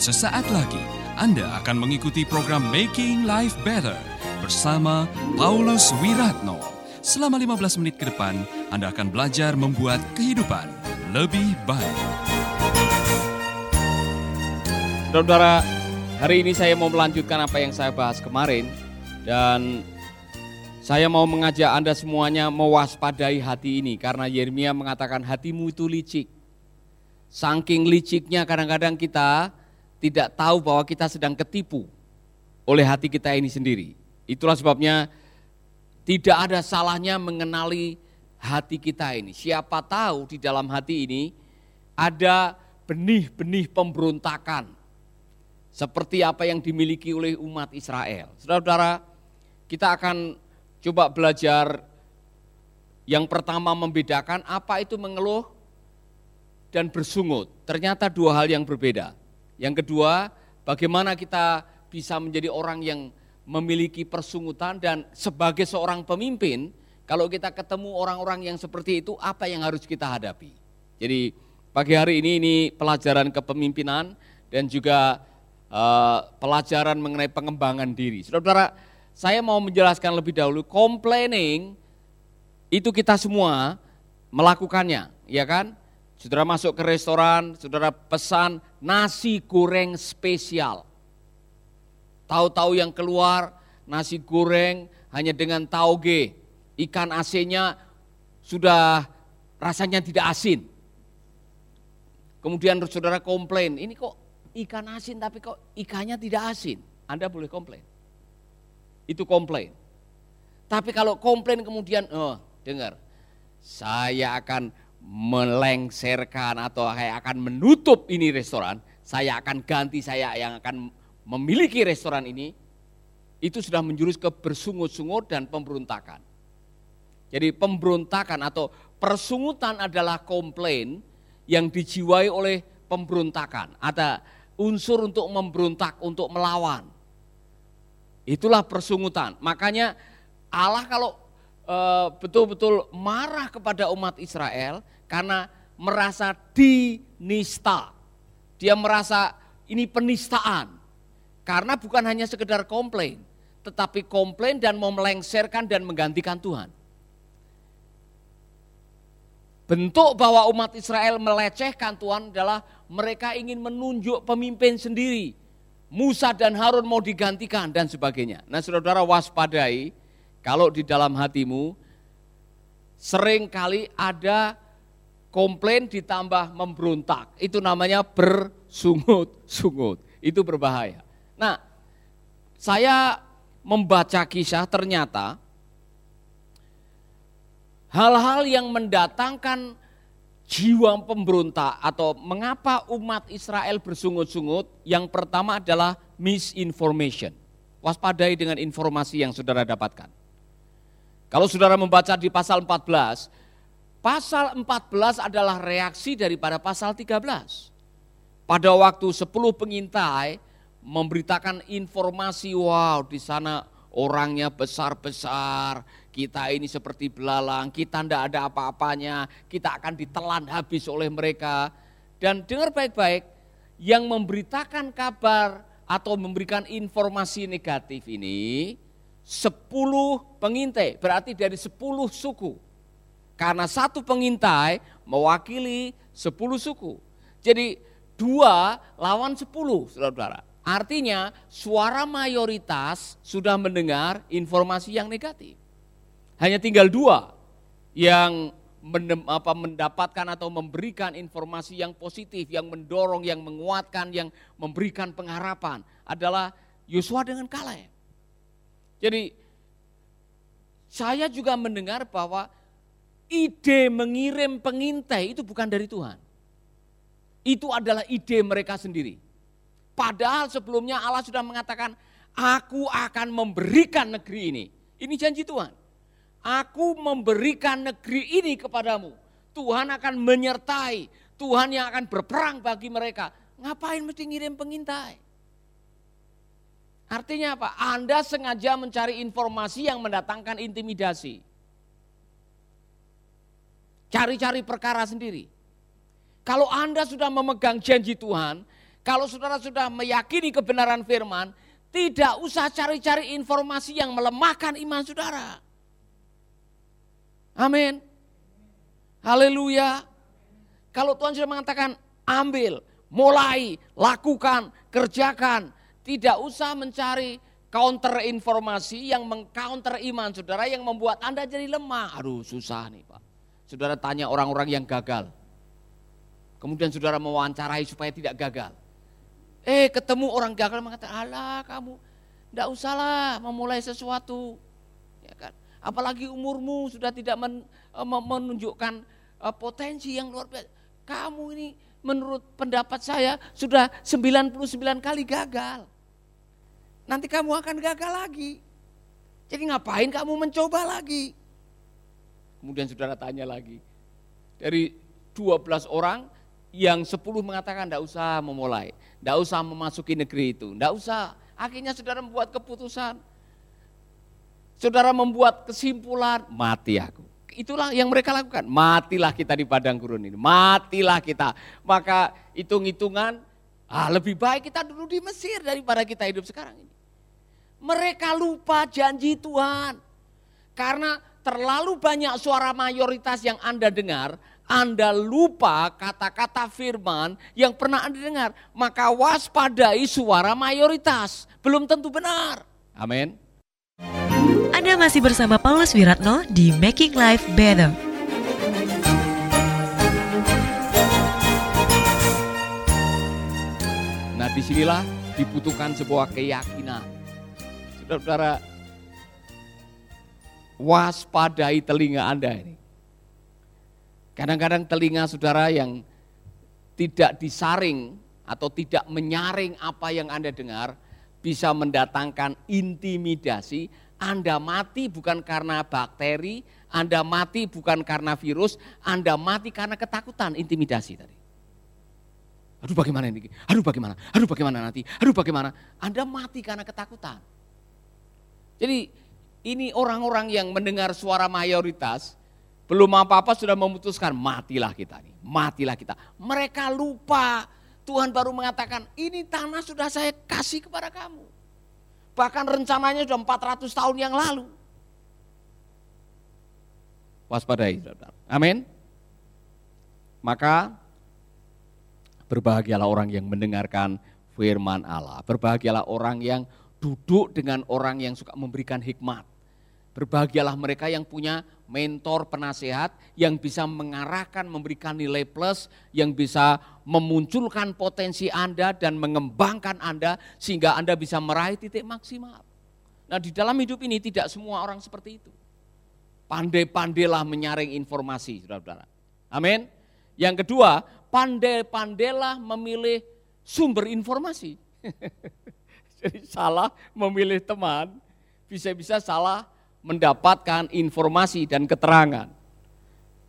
Sesaat lagi Anda akan mengikuti program Making Life Better bersama Paulus Wiratno. Selama 15 menit ke depan, Anda akan belajar membuat kehidupan lebih baik. Saudara, hari ini saya mau melanjutkan apa yang saya bahas kemarin dan saya mau mengajak Anda semuanya mewaspadai hati ini karena Yeremia mengatakan hatimu itu licik. Saking liciknya kadang-kadang kita tidak tahu bahwa kita sedang ketipu oleh hati kita ini sendiri. Itulah sebabnya tidak ada salahnya mengenali hati kita ini. Siapa tahu di dalam hati ini ada benih-benih pemberontakan seperti apa yang dimiliki oleh umat Israel. Saudara-saudara, kita akan coba belajar yang pertama membedakan apa itu mengeluh dan bersungut. Ternyata dua hal yang berbeda. Yang kedua, bagaimana kita bisa menjadi orang yang memiliki persungutan dan sebagai seorang pemimpin, kalau kita ketemu orang-orang yang seperti itu, apa yang harus kita hadapi? Jadi pagi hari ini ini pelajaran kepemimpinan dan juga uh, pelajaran mengenai pengembangan diri. Saudara-saudara, saya mau menjelaskan lebih dahulu, complaining itu kita semua melakukannya, ya kan? Saudara masuk ke restoran, saudara pesan nasi goreng spesial. Tahu-tahu yang keluar nasi goreng hanya dengan tauge, ikan asinnya sudah rasanya tidak asin. Kemudian saudara komplain, ini kok ikan asin tapi kok ikannya tidak asin. Anda boleh komplain. Itu komplain. Tapi kalau komplain kemudian, oh dengar, saya akan melengserkan atau saya akan menutup ini restoran, saya akan ganti saya yang akan memiliki restoran ini, itu sudah menjurus ke bersungut-sungut dan pemberontakan. Jadi pemberontakan atau persungutan adalah komplain yang dijiwai oleh pemberontakan. Ada unsur untuk memberontak, untuk melawan. Itulah persungutan. Makanya Allah kalau Eh, betul-betul marah kepada umat Israel karena merasa dinista. Dia merasa ini penistaan. Karena bukan hanya sekedar komplain, tetapi komplain dan mau melengsarkan dan menggantikan Tuhan. Bentuk bahwa umat Israel melecehkan Tuhan adalah mereka ingin menunjuk pemimpin sendiri. Musa dan Harun mau digantikan dan sebagainya. Nah saudara-saudara waspadai kalau di dalam hatimu sering kali ada komplain ditambah memberontak. Itu namanya bersungut-sungut. Itu berbahaya. Nah, saya membaca kisah ternyata hal-hal yang mendatangkan jiwa pemberontak atau mengapa umat Israel bersungut-sungut yang pertama adalah misinformation. Waspadai dengan informasi yang saudara dapatkan. Kalau saudara membaca di pasal 14, pasal 14 adalah reaksi daripada pasal 13. Pada waktu 10 pengintai memberitakan informasi, wow di sana orangnya besar-besar, kita ini seperti belalang, kita tidak ada apa-apanya, kita akan ditelan habis oleh mereka. Dan dengar baik-baik, yang memberitakan kabar atau memberikan informasi negatif ini sepuluh pengintai, berarti dari sepuluh suku. Karena satu pengintai mewakili sepuluh suku. Jadi dua lawan sepuluh, saudara-saudara. Artinya suara mayoritas sudah mendengar informasi yang negatif. Hanya tinggal dua yang mendapatkan atau memberikan informasi yang positif, yang mendorong, yang menguatkan, yang memberikan pengharapan adalah Yosua dengan Kaleb. Jadi saya juga mendengar bahwa ide mengirim pengintai itu bukan dari Tuhan. Itu adalah ide mereka sendiri. Padahal sebelumnya Allah sudah mengatakan, aku akan memberikan negeri ini. Ini janji Tuhan. Aku memberikan negeri ini kepadamu. Tuhan akan menyertai. Tuhan yang akan berperang bagi mereka. Ngapain mesti ngirim pengintai? Artinya apa? Anda sengaja mencari informasi yang mendatangkan intimidasi. Cari-cari perkara sendiri. Kalau Anda sudah memegang janji Tuhan, Kalau saudara sudah meyakini kebenaran firman, tidak usah cari-cari informasi yang melemahkan iman saudara. Amin. Haleluya. Kalau Tuhan sudah mengatakan ambil, mulai, lakukan, kerjakan. Tidak usah mencari counter informasi yang mengcounter iman saudara yang membuat Anda jadi lemah. Aduh susah nih Pak. Saudara tanya orang-orang yang gagal. Kemudian saudara mewawancarai supaya tidak gagal. Eh ketemu orang gagal mengatakan, alah kamu tidak usahlah memulai sesuatu. Ya kan? Apalagi umurmu sudah tidak men, eh, menunjukkan eh, potensi yang luar biasa. Kamu ini menurut pendapat saya sudah 99 kali gagal. Nanti kamu akan gagal lagi. Jadi ngapain kamu mencoba lagi? Kemudian saudara tanya lagi. Dari 12 orang yang 10 mengatakan tidak usah memulai. Tidak usah memasuki negeri itu. Tidak usah. Akhirnya saudara membuat keputusan. Saudara membuat kesimpulan, mati aku. Itulah yang mereka lakukan. Matilah kita di padang gurun ini. Matilah kita. Maka hitung-hitungan, ah, lebih baik kita dulu di Mesir daripada kita hidup sekarang ini. Mereka lupa janji Tuhan. Karena terlalu banyak suara mayoritas yang Anda dengar, Anda lupa kata-kata firman yang pernah Anda dengar. Maka waspadai suara mayoritas. Belum tentu benar. Amin. Anda masih bersama Paulus Wiratno di Making Life Better. Nah di sinilah dibutuhkan sebuah keyakinan. Saudara-saudara, waspadai telinga Anda ini. Kadang-kadang telinga saudara yang tidak disaring atau tidak menyaring apa yang Anda dengar bisa mendatangkan intimidasi. Anda mati bukan karena bakteri, Anda mati bukan karena virus, Anda mati karena ketakutan, intimidasi tadi. Aduh bagaimana ini? Aduh bagaimana? Aduh bagaimana nanti? Aduh bagaimana? Anda mati karena ketakutan. Jadi ini orang-orang yang mendengar suara mayoritas, belum apa-apa sudah memutuskan matilah kita nih, matilah kita. Mereka lupa Tuhan baru mengatakan ini tanah sudah saya kasih kepada kamu. Bahkan rencananya sudah 400 tahun yang lalu. Waspadai. Amin. Maka berbahagialah orang yang mendengarkan firman Allah. Berbahagialah orang yang duduk dengan orang yang suka memberikan hikmat. Berbahagialah mereka yang punya mentor penasehat yang bisa mengarahkan, memberikan nilai plus, yang bisa memunculkan potensi Anda dan mengembangkan Anda sehingga Anda bisa meraih titik maksimal. Nah di dalam hidup ini tidak semua orang seperti itu. Pandai-pandailah menyaring informasi, saudara-saudara. Amin. Yang kedua, pandai-pandailah memilih sumber informasi. Jadi salah memilih teman, bisa-bisa salah mendapatkan informasi dan keterangan.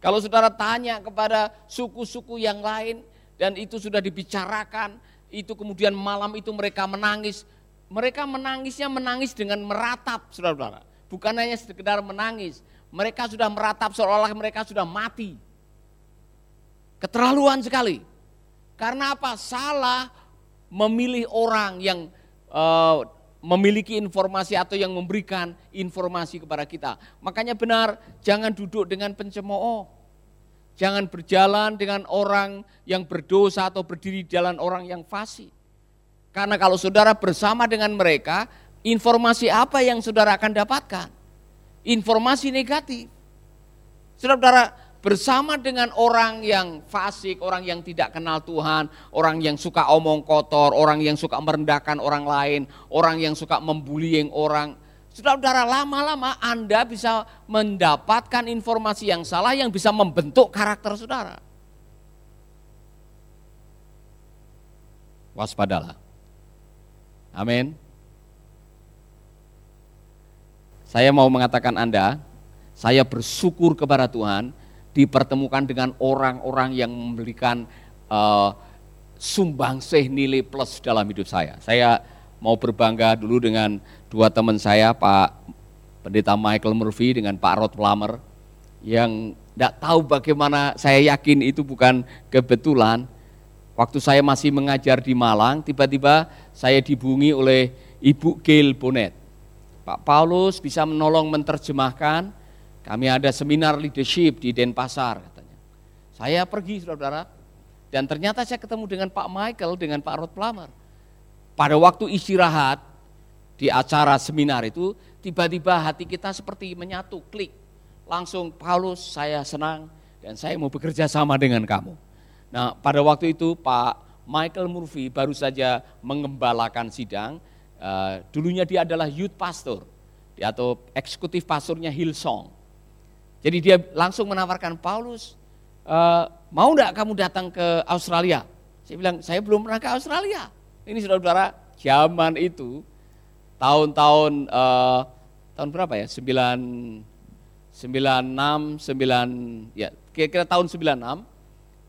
Kalau saudara tanya kepada suku-suku yang lain dan itu sudah dibicarakan, itu kemudian malam itu mereka menangis. Mereka menangisnya menangis dengan meratap, saudara-saudara. Bukan hanya sekedar menangis, mereka sudah meratap seolah-olah mereka sudah mati. Keterlaluan sekali. Karena apa? Salah memilih orang yang uh, memiliki informasi atau yang memberikan informasi kepada kita. Makanya benar, jangan duduk dengan pencemooh. Jangan berjalan dengan orang yang berdosa atau berdiri di jalan orang yang fasik. Karena kalau saudara bersama dengan mereka, informasi apa yang saudara akan dapatkan? Informasi negatif. Saudara-saudara, bersama dengan orang yang fasik, orang yang tidak kenal Tuhan, orang yang suka omong kotor, orang yang suka merendahkan orang lain, orang yang suka membullying orang. Saudara-saudara, lama-lama Anda bisa mendapatkan informasi yang salah yang bisa membentuk karakter saudara. Waspadalah. Amin. Saya mau mengatakan Anda, saya bersyukur kepada Tuhan dipertemukan dengan orang-orang yang memberikan uh, sumbangsih nilai plus dalam hidup saya. Saya mau berbangga dulu dengan dua teman saya, Pak Pendeta Michael Murphy dengan Pak Rod Plummer, yang tidak tahu bagaimana saya yakin itu bukan kebetulan. waktu saya masih mengajar di Malang, tiba-tiba saya dibungi oleh Ibu Gail Bonet. Pak Paulus bisa menolong menerjemahkan, kami ada seminar leadership di Denpasar katanya. Saya pergi saudara, dan ternyata saya ketemu dengan Pak Michael, dengan Pak Rod Plummer. Pada waktu istirahat di acara seminar itu, tiba-tiba hati kita seperti menyatu, klik. Langsung Paulus saya senang dan saya mau bekerja sama dengan kamu. Nah pada waktu itu Pak Michael Murphy baru saja mengembalakan sidang, uh, dulunya dia adalah youth pastor atau eksekutif pastornya Hillsong. Jadi dia langsung menawarkan Paulus, uh, mau enggak kamu datang ke Australia? Saya bilang, saya belum pernah ke Australia. Ini saudara-saudara, zaman itu, tahun-tahun, uh, tahun berapa ya? 9, 96, 9, ya kira-kira tahun 96,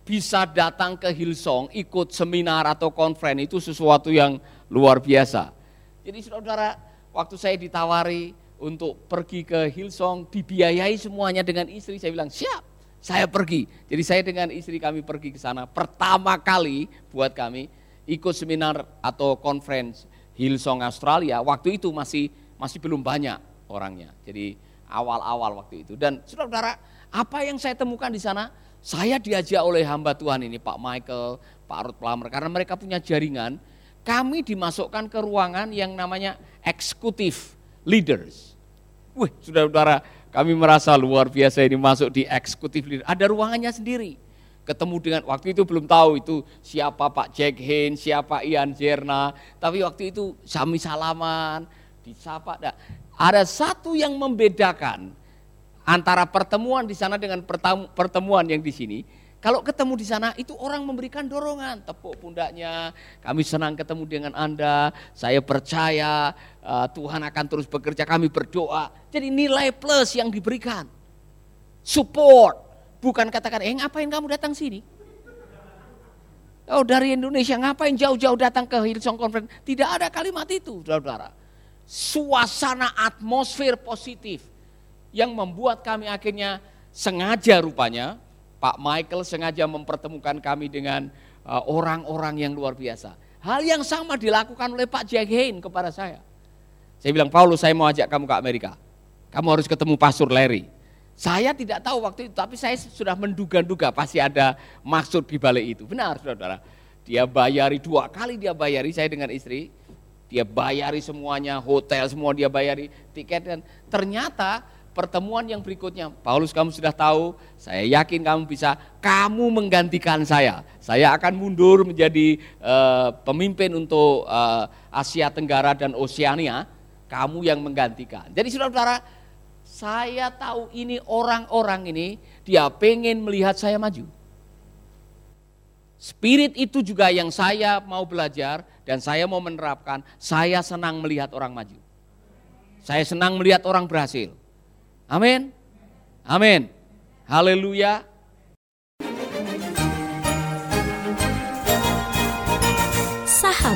bisa datang ke Hillsong, ikut seminar atau konferensi itu sesuatu yang luar biasa. Jadi saudara, waktu saya ditawari untuk pergi ke Hillsong, dibiayai semuanya dengan istri, saya bilang siap, saya pergi. Jadi saya dengan istri kami pergi ke sana. Pertama kali buat kami ikut seminar atau konferensi Hillsong Australia, waktu itu masih masih belum banyak orangnya. Jadi awal-awal waktu itu. Dan saudara, apa yang saya temukan di sana? Saya diajak oleh hamba Tuhan ini, Pak Michael, Pak Ruth Plummer, karena mereka punya jaringan, kami dimasukkan ke ruangan yang namanya eksekutif leaders. Wih, saudara-saudara, kami merasa luar biasa ini masuk di eksekutif leader. Ada ruangannya sendiri. Ketemu dengan, waktu itu belum tahu itu siapa Pak Jack Haynes, siapa Ian Jerna. Tapi waktu itu sami salaman, disapa. Nah, ada satu yang membedakan antara pertemuan di sana dengan pertemuan yang di sini. Kalau ketemu di sana itu orang memberikan dorongan, tepuk pundaknya, kami senang ketemu dengan Anda, saya percaya Tuhan akan terus bekerja, kami berdoa. Jadi nilai plus yang diberikan. Support, bukan katakan, eh ngapain kamu datang sini? Oh dari Indonesia ngapain jauh-jauh datang ke Hillsong Conference? Tidak ada kalimat itu, saudara-saudara. Suasana atmosfer positif yang membuat kami akhirnya sengaja rupanya Pak Michael sengaja mempertemukan kami dengan uh, orang-orang yang luar biasa. Hal yang sama dilakukan oleh Pak Jack Hain kepada saya. Saya bilang, Paulus saya mau ajak kamu ke Amerika. Kamu harus ketemu Pastor Larry. Saya tidak tahu waktu itu, tapi saya sudah menduga-duga pasti ada maksud di balik itu. Benar, saudara. Dia bayari dua kali dia bayari saya dengan istri. Dia bayari semuanya, hotel semua dia bayari, tiket dan ternyata pertemuan yang berikutnya, Paulus kamu sudah tahu, saya yakin kamu bisa, kamu menggantikan saya. Saya akan mundur menjadi uh, pemimpin untuk uh, Asia Tenggara dan Oseania, kamu yang menggantikan. Jadi saudara-saudara, saya tahu ini orang-orang ini, dia pengen melihat saya maju. Spirit itu juga yang saya mau belajar dan saya mau menerapkan, saya senang melihat orang maju. Saya senang melihat orang berhasil. Amin. Amin. Haleluya.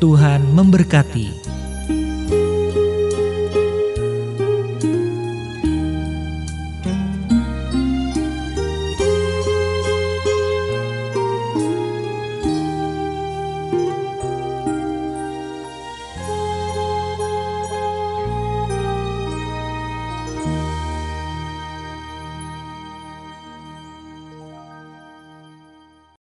Tuhan memberkati.